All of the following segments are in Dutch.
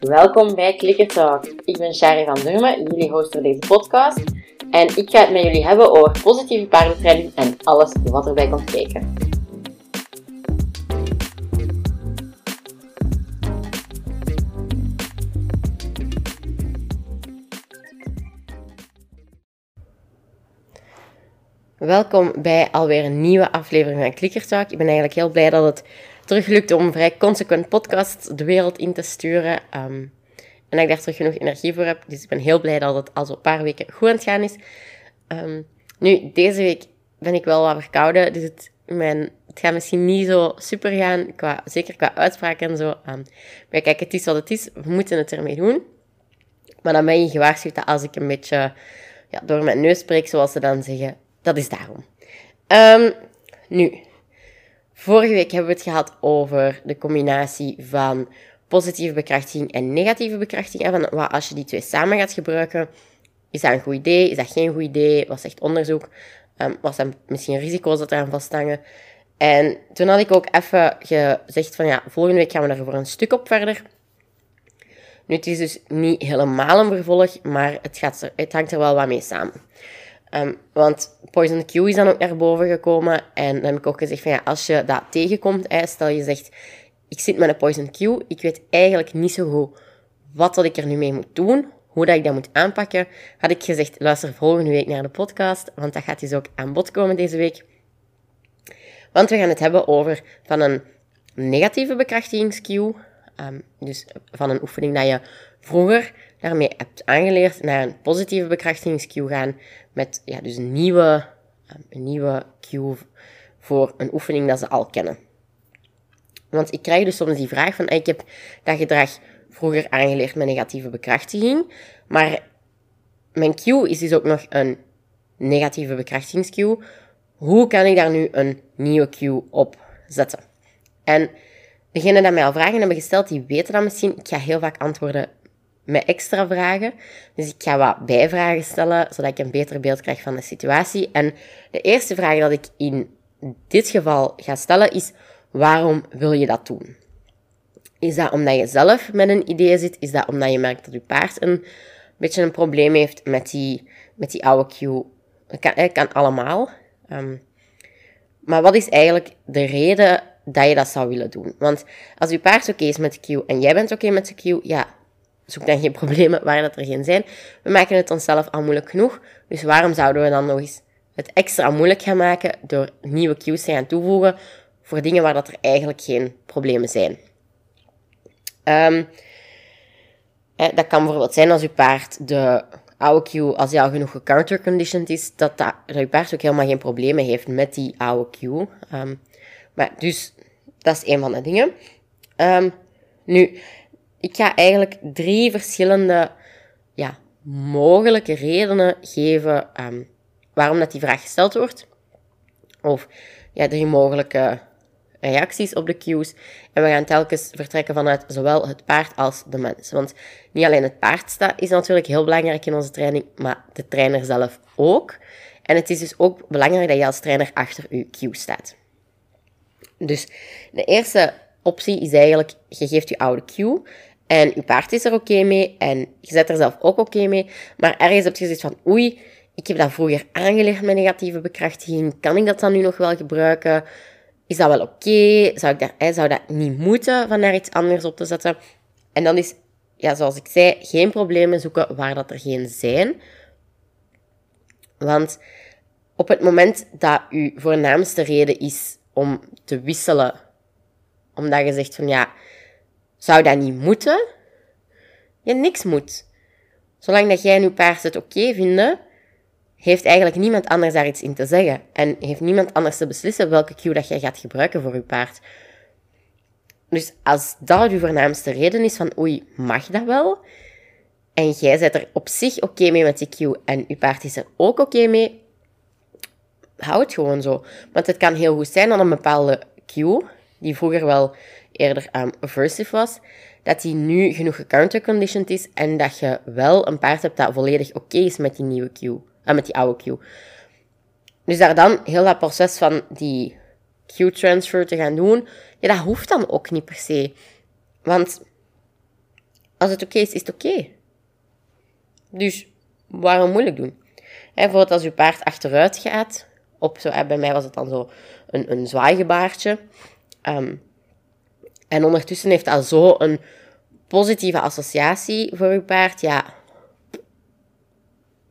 Welkom bij Clicker Talk. Ik ben Shari van Durmen, jullie host voor deze podcast. En ik ga het met jullie hebben over positieve paardentraining en alles wat erbij komt kijken. Welkom bij alweer een nieuwe aflevering van Clicker Talk. Ik ben eigenlijk heel blij dat het terug lukt om vrij consequent podcast de wereld in te sturen. Um, en dat ik daar terug genoeg energie voor heb. Dus ik ben heel blij dat het al zo'n paar weken goed aan het gaan is. Um, nu, deze week ben ik wel wat verkouden. Dus het, mijn, het gaat misschien niet zo super gaan. Qua, zeker qua uitspraak en zo. Um, maar kijk, het is wat het is. We moeten het ermee doen. Maar dan ben je gewaarschuwd dat als ik een beetje ja, door mijn neus spreek, zoals ze dan zeggen, dat is daarom. Nu, vorige week hebben we het gehad over de combinatie van positieve bekrachtiging en negatieve bekrachtiging. Van wat als je die twee samen gaat gebruiken, is dat een goed idee? Is dat geen goed idee? Wat zegt onderzoek? Um, wat zijn misschien risico's dat eraan vasthangen? En toen had ik ook even gezegd van ja, volgende week gaan we er voor een stuk op verder. Nu, het is dus niet helemaal een vervolg, maar het, gaat het hangt er wel wat mee samen. Um, want Poison Q is dan ook naar boven gekomen. En dan heb ik ook gezegd van ja, als je dat tegenkomt, stel je zegt, ik zit met een Poison Q, ik weet eigenlijk niet zo goed wat dat ik er nu mee moet doen, hoe dat ik dat moet aanpakken, had ik gezegd, luister volgende week naar de podcast, want dat gaat dus ook aan bod komen deze week. Want we gaan het hebben over van een negatieve bekrachtigingscue, um, dus van een oefening dat je vroeger daarmee hebt aangeleerd naar een positieve bekrachtigingscue gaan met ja, dus een nieuwe, ehm, een nieuwe cue voor een oefening dat ze al kennen. Want ik krijg dus soms die vraag van, ik heb dat gedrag vroeger aangeleerd met negatieve bekrachtiging, maar mijn cue is dus ook nog een negatieve bekrachtigingscue. Hoe kan ik daar nu een nieuwe cue op zetten? En degenen die mij al vragen hebben gesteld, die weten dat misschien. Ik ga heel vaak antwoorden met extra vragen. Dus ik ga wat bijvragen stellen, zodat ik een beter beeld krijg van de situatie. En de eerste vraag dat ik in dit geval ga stellen is, waarom wil je dat doen? Is dat omdat je zelf met een idee zit? Is dat omdat je merkt dat je paard een beetje een probleem heeft met die, met die oude cue? Het kan, kan allemaal. Um, maar wat is eigenlijk de reden dat je dat zou willen doen? Want als je paard oké is met de cue en jij bent oké met de cue, ja, zoek dan geen problemen waar dat er geen zijn. We maken het onszelf al moeilijk genoeg. Dus waarom zouden we dan nog eens het extra moeilijk gaan maken door nieuwe cues te gaan toevoegen voor dingen waar dat er eigenlijk geen problemen zijn? Um, dat kan bijvoorbeeld zijn als je paard de oude cue, als hij al genoeg gecounterconditioned is, dat, dat, paard ook helemaal geen problemen heeft met die oude cue. Um, maar dus, dat is een van de dingen. Um, nu, ik ga eigenlijk drie verschillende ja, mogelijke redenen geven um, waarom dat die vraag gesteld wordt. Of ja, drie mogelijke reacties op de cues. En we gaan telkens vertrekken vanuit zowel het paard als de mens. Want niet alleen het paard staat, is natuurlijk heel belangrijk in onze training, maar de trainer zelf ook. En het is dus ook belangrijk dat je als trainer achter je cue staat. Dus de eerste optie is eigenlijk, je geeft je oude cue en je paard is er oké mee en je zet er zelf ook oké mee. Maar ergens heb je gezegd van, oei, ik heb dat vroeger aangeleerd met negatieve bekrachtiging. Kan ik dat dan nu nog wel gebruiken? Is dat wel oké? Zou, ik daar, zou dat niet moeten van daar iets anders op te zetten? En dan is, ja, zoals ik zei, geen problemen zoeken waar dat er geen zijn. Want op het moment dat uw voornaamste reden is om te wisselen, omdat je zegt van ja, zou dat niet moeten? Je niks moet. Zolang dat jij en je paard het oké vinden, heeft eigenlijk niemand anders daar iets in te zeggen. En heeft niemand anders te beslissen welke cue dat jij gaat gebruiken voor je paard. Dus als dat je voornaamste reden is van oei, mag dat wel? En jij zit er op zich oké mee met die cue en je paard is er ook oké mee, hou het gewoon zo. Want het kan heel goed zijn dat een bepaalde cue, die vroeger wel eerder um, aversive was, dat die nu genoeg gecounterconditioned is en dat je wel een paard hebt dat volledig oké is met die nieuwe cue, uh, met die oude cue. Dus daar dan heel dat proces van die cue transfer te gaan doen, Ja, dat hoeft dan ook niet per se. Want als het oké is, is het oké. Dus waarom moeilijk doen? Hè, bijvoorbeeld als je paard achteruit gaat, op zo, bij mij was het dan zo een, een. Um, en ondertussen heeft dat zo een positieve associatie voor je paard. Ja,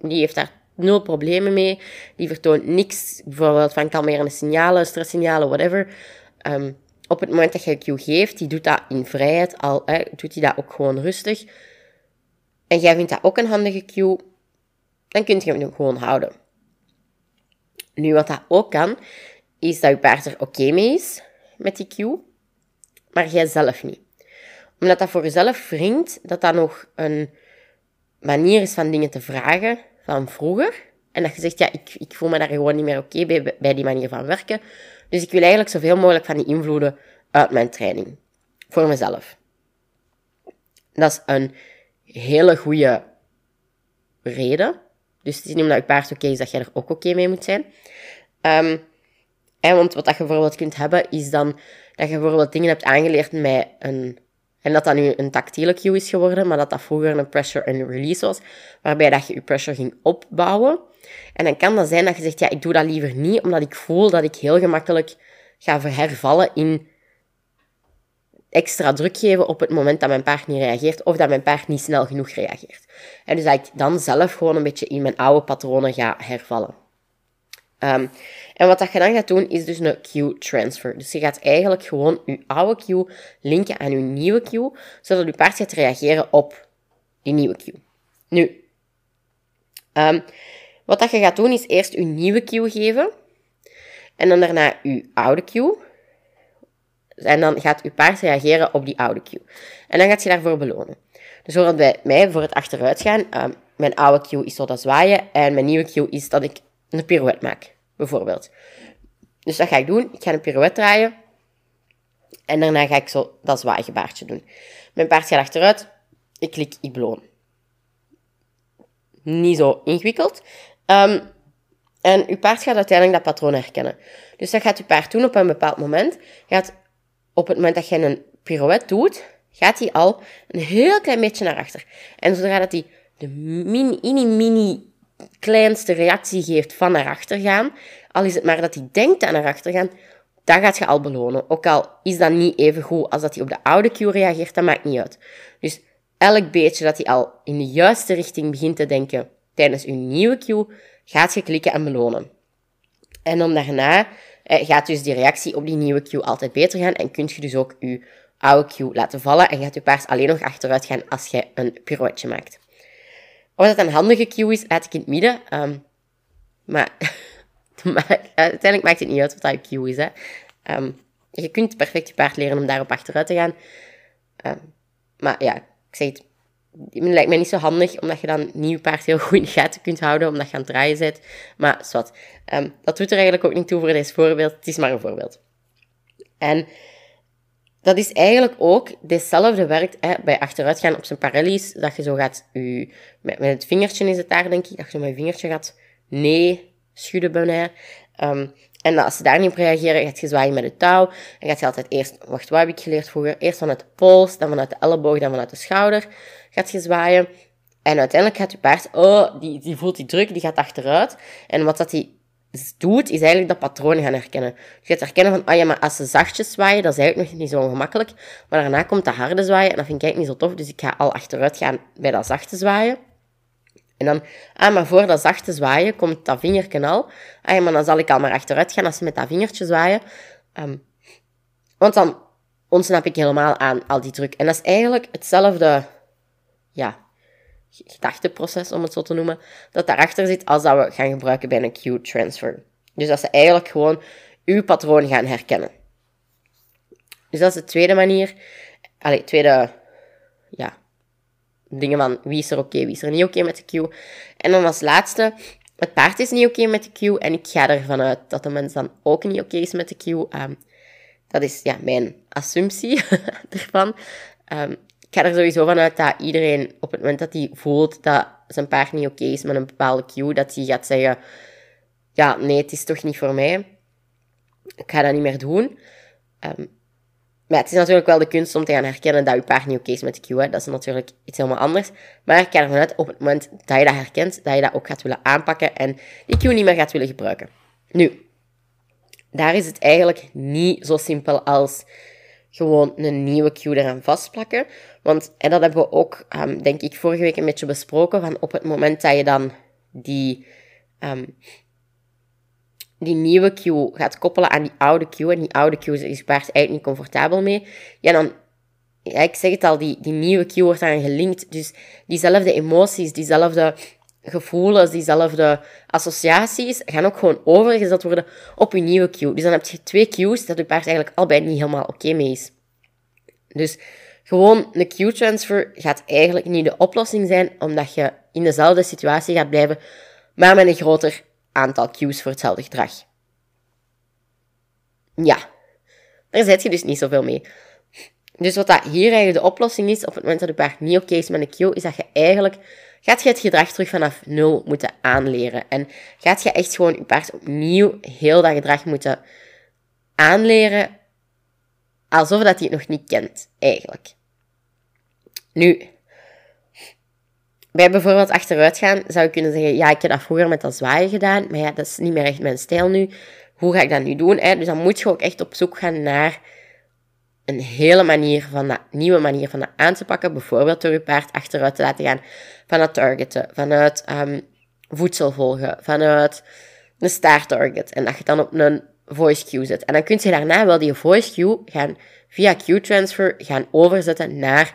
die heeft daar nul problemen mee. Die vertoont niks. Bijvoorbeeld vangt al meer een signalen, stresssignalen, whatever. Um, op het moment dat je cue geeft, die doet dat in vrijheid al, hè, doet hij dat ook gewoon rustig. En jij vindt dat ook een handige cue, dan kun je hem gewoon houden. Nu, wat dat ook kan, is dat je paard er oké mee is met die cue, maar jij zelf niet. Omdat dat voor jezelf wringt, dat dat nog een manier is van dingen te vragen van vroeger. En dat je zegt, ja, ik, ik voel me daar gewoon niet meer oké bij, bij die manier van werken. Dus ik wil eigenlijk zoveel mogelijk van die invloeden uit mijn training. Voor mezelf. Dat is een hele goede reden. Dus het is niet omdat je paard oké is dat je er ook oké mee moet zijn. En want wat je bijvoorbeeld kunt hebben, is dan dat je bijvoorbeeld dingen hebt aangeleerd met een... En dat dat nu een tactiele cue is geworden, maar dat dat vroeger een pressure and release was, waarbij dat je je pressure ging opbouwen. En dan kan dat zijn dat je zegt, ja, ik doe dat liever niet, omdat ik voel dat ik heel gemakkelijk ga hervallen in extra druk geven op het moment dat mijn paard niet reageert, of dat mijn paard niet snel genoeg reageert. En dus dat ik dan zelf gewoon een beetje in mijn oude patronen ga hervallen. Um, en wat dat je dan gaat doen, is dus een cue transfer. Dus je gaat eigenlijk gewoon je oude cue linken aan je nieuwe cue, zodat je paard gaat reageren op die nieuwe cue. Nu, um, wat dat je gaat doen, is eerst je nieuwe cue geven. En dan daarna je oude cue. En dan gaat je paard reageren op die oude cue. En dan gaat je daarvoor belonen. Dus bijvoorbeeld bij mij, voor het achteruitgaan, um, mijn oude cue is zo dat zwaaien. En mijn nieuwe cue is dat ik een pirouette maak, bijvoorbeeld. Dus dat ga ik doen. Ik ga een pirouette draaien. En daarna ga ik zo dat zwaaigebaartje doen. Mijn paard gaat achteruit. Ik klik, ik beloon. Niet zo ingewikkeld. Um, en uw paard gaat uiteindelijk dat patroon herkennen. Dus dat gaat uw paard doen op een bepaald moment. Gaat op het moment dat je een pirouette doet, gaat hij al een heel klein beetje naar achter. En zodra dat hij de mini, mini, mini kleinste reactie geeft van naar achter gaan, al is het maar dat hij denkt aan naar achter gaan, dat gaat je al belonen. Ook al is dat niet even goed als dat hij op de oude cue reageert, dat maakt niet uit. Dus elk beetje dat hij al in de juiste richting begint te denken tijdens uw nieuwe cue, gaat je klikken en belonen. En dan daarna eh, gaat dus die reactie op die nieuwe cue altijd beter gaan en kunt je dus ook je oude cue laten vallen en gaat je paard alleen nog achteruit gaan als je een pirouetje maakt. Of dat een handige cue is, laat ik in het midden. Ehm, maar, uiteindelijk maakt het niet uit wat dat cue is. Hè. Ehm, je kunt perfect je paard leren om daarop achteruit te gaan. Ehm, maar ja, ik zeg het, het lijkt mij niet zo handig, omdat je dan niet je paard heel goed in gaten kunt houden, omdat je aan het draaien bent. Maar zwart, dat doet er eigenlijk ook niet toe voor deze voorbeeld. Het is maar een voorbeeld. En dat is eigenlijk ook, ditzelfde werkt hè, bij achteruitgaan op zijn parellies, dat je zo gaat, u, met, met het vingertje is het daar denk ik, dat je met je vingertje gaat nee schudden bijna. Um, en als ze daar niet op reageren, gaat je zwaaien met het touw. En gaat je altijd eerst, wacht, wat heb ik geleerd vroeger? Eerst vanuit de pols, dan vanuit de elleboog, dan vanuit de schouder gaat je zwaaien. En uiteindelijk gaat je paard, oh, die, die voelt die druk, die gaat achteruit. En wat dat die doet, is eigenlijk dat patroon gaan herkennen. je gaat herkennen van, ah ja, maar als ze zachtjes zwaaien, dat is eigenlijk nog niet zo ongemakkelijk. Maar daarna komt de harde zwaaien en dat vind ik eigenlijk niet zo tof. Dus ik ga al achteruit gaan bij dat zachte zwaaien. En dan, ah, maar voor dat zachte zwaaien komt dat vingertje al. Ah ja, maar dan zal ik al maar achteruit gaan als ze met dat vingertje zwaaien. Um, want dan ontsnap ik helemaal aan al die druk. En dat is eigenlijk hetzelfde, ja, gedachteproces, om het zo te noemen, dat daarachter zit als dat we gaan gebruiken bij een cue transfer. Dus dat ze eigenlijk gewoon uw patroon gaan herkennen. Dus dat is de tweede manier. Allee, tweede, ja, dingen van wie is er oké, wie is er niet oké met de cue. En dan als laatste, het paard is niet oké met de cue en ik ga ervan uit dat de mens dan ook niet oké is met de cue. Um, dat is ja, mijn assumptie ervan. Um, ga er sowieso van uit dat iedereen op het moment dat hij voelt dat zijn paard niet oké is met een bepaalde cue, dat hij gaat zeggen, ja, nee, het is toch niet voor mij. Ik ga dat niet meer doen. Um, Maar het is natuurlijk wel de kunst om te gaan herkennen dat je paard niet oké is met de cue. Dat is natuurlijk iets helemaal anders. Maar ik ga ervan uit, op het moment dat je dat herkent, dat je dat ook gaat willen aanpakken en die cue niet meer gaat willen gebruiken. Nu, daar is het eigenlijk niet zo simpel als gewoon een nieuwe cue eraan vastplakken. Want, en dat hebben we ook, um, denk ik, vorige week een beetje besproken, van op het moment dat je dan die, um, die nieuwe cue gaat koppelen aan die oude cue, en die oude cue is paard eigenlijk niet comfortabel mee, ja, dan, ja, ik zeg het al, die, die nieuwe cue wordt aan gelinkt. Dus diezelfde emoties, diezelfde gevoelens, diezelfde associaties gaan ook gewoon overgezet worden op je nieuwe cue. Dus dan heb je twee cues dat je paard eigenlijk allebei niet helemaal oké mee is. Dus gewoon een cue transfer gaat eigenlijk niet de oplossing zijn, omdat je in dezelfde situatie gaat blijven, maar met een groter aantal cues voor hetzelfde gedrag. Ja, daar zet je dus niet zoveel mee. Dus wat dat hier eigenlijk de oplossing is, op het moment dat je paard niet oké is met een cue, is dat je eigenlijk gaat je het gedrag terug vanaf nul moeten aanleren. En gaat je echt gewoon je paard opnieuw heel dat gedrag moeten aanleren, alsof dat hij het nog niet kent, eigenlijk. Nu, bij bijvoorbeeld achteruit gaan zou ik kunnen zeggen, ja, ik heb dat vroeger met dat zwaaien gedaan, maar ja, dat is niet meer echt mijn stijl nu. Hoe ga ik dat nu doen? Hè? Dus dan moet je ook echt op zoek gaan naar een hele manier van dat, nieuwe manier van dat aan te pakken. Bijvoorbeeld door je paard achteruit te laten gaan vanuit targeten, vanuit um, voedsel volgen, vanuit een start target. En dat je dan op een voice cue zet. En dan kun je daarna wel die voice cue gaan via cue transfer gaan overzetten naar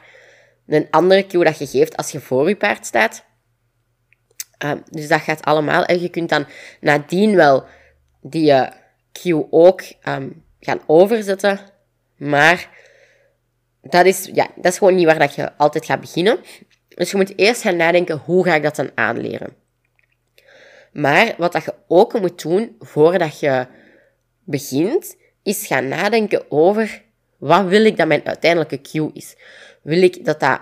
een andere cue dat je geeft als je voor je paard staat. Um, dus dat gaat allemaal. En je kunt dan nadien wel die uh, cue ook um, gaan overzetten maar dat is, ja, dat is gewoon niet waar dat je altijd gaat beginnen. Dus je moet eerst gaan nadenken, hoe ga ik dat dan aanleren? Maar wat dat je ook moet doen voordat je begint, is gaan nadenken over wat wil ik dat mijn uiteindelijke cue is. Wil ik dat dat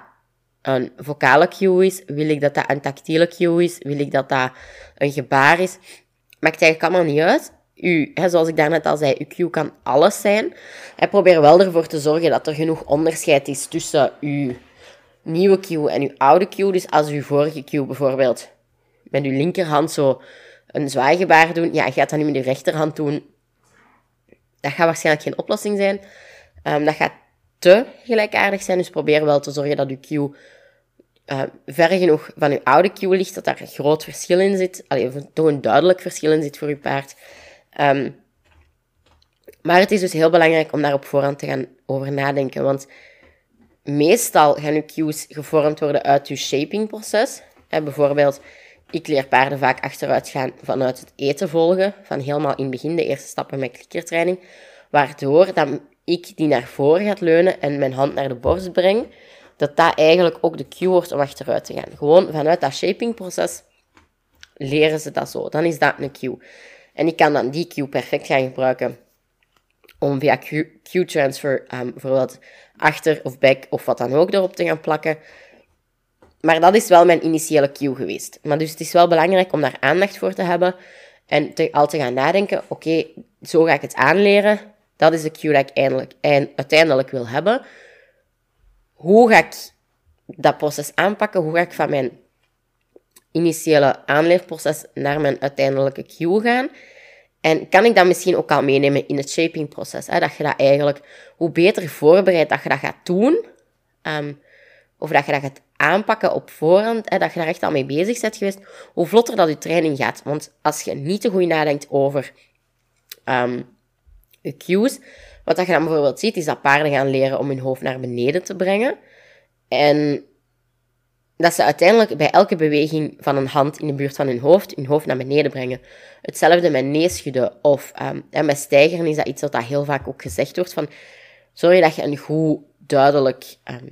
een vocale cue is? Wil ik dat dat een tactiele cue is? Wil ik dat dat een gebaar is? Maakt eigenlijk allemaal niet uit u, zoals ik daarnet al zei, uw cue kan alles zijn. En probeer wel ervoor te zorgen dat er genoeg onderscheid is tussen uw nieuwe cue en uw oude cue. Dus als uw vorige cue bijvoorbeeld met uw linkerhand zo een zwaaigebaar doen, ja, gaat dat nu met uw rechterhand doen. Dat gaat waarschijnlijk geen oplossing zijn. Um, dat gaat te gelijkaardig zijn, dus probeer wel te zorgen dat uw cue uh, ver genoeg van uw oude cue ligt, dat daar een groot verschil in zit. Allee, toch een duidelijk verschil in zit voor uw paard. Um, maar het is dus heel belangrijk om daar op voorhand te gaan over nadenken. Want meestal gaan uw cues gevormd worden uit uw shapingproces. En bijvoorbeeld, ik leer paarden vaak achteruit gaan vanuit het eten volgen. Van helemaal in het begin, de eerste stappen met klikkertraining. Waardoor dat ik die naar voren gaat leunen en mijn hand naar de borst breng. Dat dat eigenlijk ook de cue wordt om achteruit te gaan. Gewoon vanuit dat shapingproces leren ze dat zo. Dan is dat een cue. En ik kan dan die cue perfect gaan gebruiken om via Q-transfer um, bijvoorbeeld achter of back of wat dan ook erop te gaan plakken. Maar dat is wel mijn initiële cue geweest. Maar dus het is wel belangrijk om daar aandacht voor te hebben en te, al te gaan nadenken, oké, zo ga ik het aanleren. Dat is de cue dat ik eindelijk, uiteindelijk wil hebben. Hoe ga ik dat proces aanpakken? Hoe ga ik van mijn initiële aanleerproces naar mijn uiteindelijke cue gaan. En kan ik dat misschien ook al meenemen in het shapingproces? Hè? Dat je dat eigenlijk, hoe beter voorbereid dat je dat gaat doen, ehm, of dat je dat gaat aanpakken op voorhand, hè, dat je daar echt al mee bezig bent geweest, hoe vlotter dat je training gaat. Want als je niet te goed nadenkt over um, je cues, wat dat je dan bijvoorbeeld ziet, is dat paarden gaan leren om hun hoofd naar beneden te brengen. En dat ze uiteindelijk bij elke beweging van een hand in de buurt van hun hoofd, hun hoofd naar beneden brengen. Hetzelfde met neeschudden of um, met stijgeren is dat iets wat dat heel vaak ook gezegd wordt van zorg dat je een goed, duidelijk, um,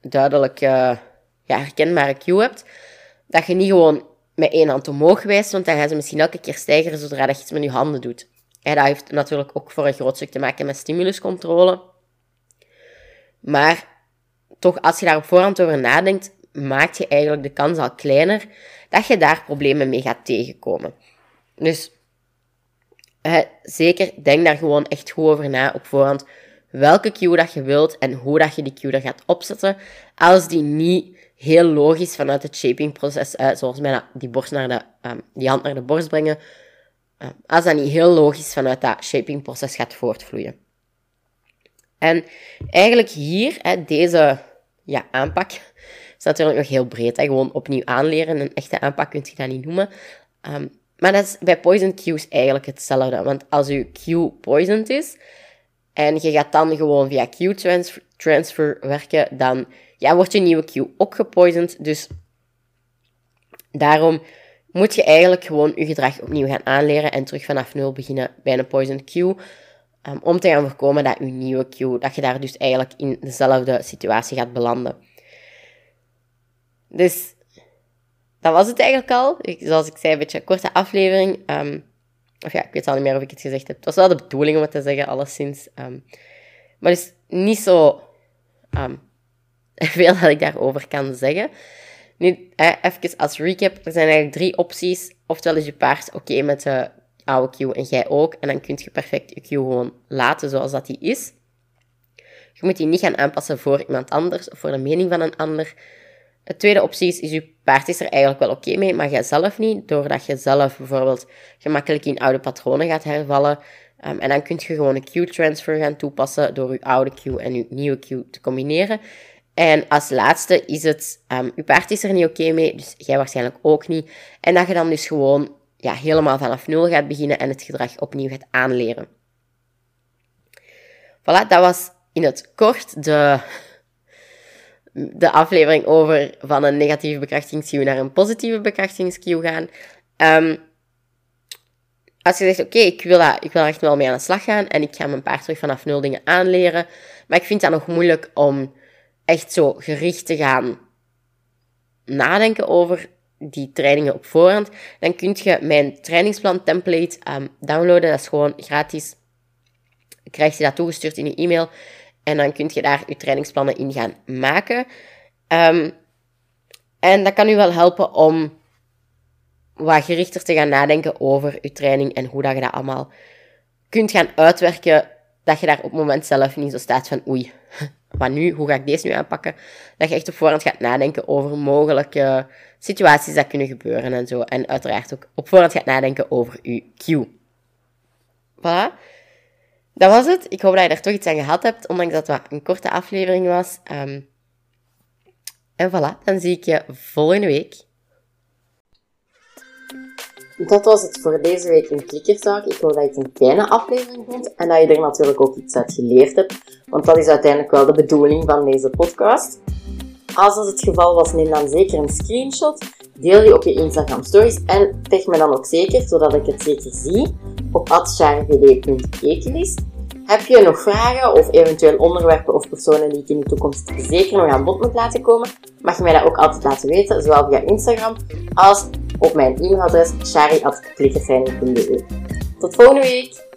duidelijk uh, ja, herkenbare cue hebt. Dat je niet gewoon met één hand omhoog wijst, want dan gaan ze misschien elke keer stijgeren zodra je iets met je handen doet. En dat heeft natuurlijk ook voor een groot stuk te maken met stimuluscontrole. Maar toch, als je daar op voorhand over nadenkt, maakt je eigenlijk de kans al kleiner dat je daar problemen mee gaat tegenkomen. Dus zeker, denk daar gewoon echt goed over na op voorhand. Welke cue dat je wilt en hoe dat je die cue er gaat opzetten. Als die niet heel logisch vanuit het shapingproces uit, zoals bijna die, borst naar de, ehm, die hand naar de borst brengen, ehm, als dat niet heel logisch vanuit dat shapingproces gaat voortvloeien. En eigenlijk hier, hè, deze ja, aanpak, is natuurlijk nog heel breed. Hè, gewoon opnieuw aanleren. Een echte aanpak kun je dat niet noemen. Ehm, maar dat is bij poison cues eigenlijk hetzelfde. Want als je cue poisoned is, en je gaat dan gewoon via Q-transfer transfer werken, dan ja, wordt je nieuwe Q ook gepoisoned. Dus daarom moet je eigenlijk gewoon je gedrag opnieuw gaan aanleren en terug vanaf nul beginnen bij een poison Q. Um, om te gaan voorkomen dat je nieuwe Q, dat je daar dus eigenlijk in dezelfde situatie gaat belanden. Dus dat was het eigenlijk al. Zoals ik zei, een beetje een korte aflevering. Um, of ja, ik weet al niet meer of ik het gezegd heb. Het was wel de bedoeling om het te zeggen, alleszins. Um, maar is niet zo veel dat ik daarover kan zeggen. Nu, even als recap. Er zijn eigenlijk drie opties. Oftewel is je paard oké met de oude queue en jij ook. En dan kun je perfect je queue gewoon laten zoals dat die is. Je moet die niet gaan aanpassen voor iemand anders of voor de mening van een ander. De tweede optie is, is je paard is er eigenlijk wel oké mee, maar jij zelf niet. Doordat je zelf bijvoorbeeld gemakkelijk in oude patronen gaat hervallen. Um, en dan kun je gewoon een Q-transfer gaan toepassen door je oude Q en je nieuwe Q te combineren. En als laatste is het, um, je paard is er niet oké mee, dus jij waarschijnlijk ook niet. En dat je dan dus gewoon ja, helemaal vanaf nul gaat beginnen en het gedrag opnieuw gaat aanleren. Voilà, dat was in het kort de de aflevering over van een negatieve bekrachtigingscue naar een positieve bekrachtigingscue gaan. Um, als je zegt, oké, ik, wil ik wil echt wel mee aan de slag gaan en ik ga mijn paard terug vanaf nul dingen aanleren, maar ik vind dat nog moeilijk om echt zo gericht te gaan nadenken over die trainingen op voorhand, dan kun je mijn trainingsplan template um, downloaden. Dat is gewoon gratis. Krijg je dat toegestuurd in je e-mail. En dan kun je daar je trainingsplannen in gaan maken. Um, en dat kan u wel helpen om wat gerichter te gaan nadenken over je training en hoe dat je dat allemaal kunt gaan uitwerken. Dat je daar op het moment zelf niet zo staat van oei, wat nu? Hoe ga ik deze nu aanpakken? Dat je echt op voorhand gaat nadenken over mogelijke situaties dat kunnen gebeuren en zo. En uiteraard ook op voorhand gaat nadenken over je cue. Voilà dat was het. Ik hoop dat je er toch iets aan gehad hebt, ondanks dat het een korte aflevering was. Um, en voilà, dan zie ik je volgende week. Dat was het voor deze week in Klikkertalk. Ik hoop dat je het een fijne aflevering vond en dat je er natuurlijk ook iets uit geleerd hebt. Want dat is uiteindelijk wel de bedoeling van deze podcast. Als dat het geval was, neem dan zeker een screenshot. Deel die op je Instagram stories en tag me dan ook zeker, zodat ik het zeker zie, op atsjarevd.ekelist. Heb je nog vragen of eventueel onderwerpen of personen die ik in de toekomst zeker nog aan bod moet laten komen, mag je mij dat ook altijd laten weten, zowel via Instagram als op mijn e-mailadres shari.klikkertraining.be. Tot volgende week!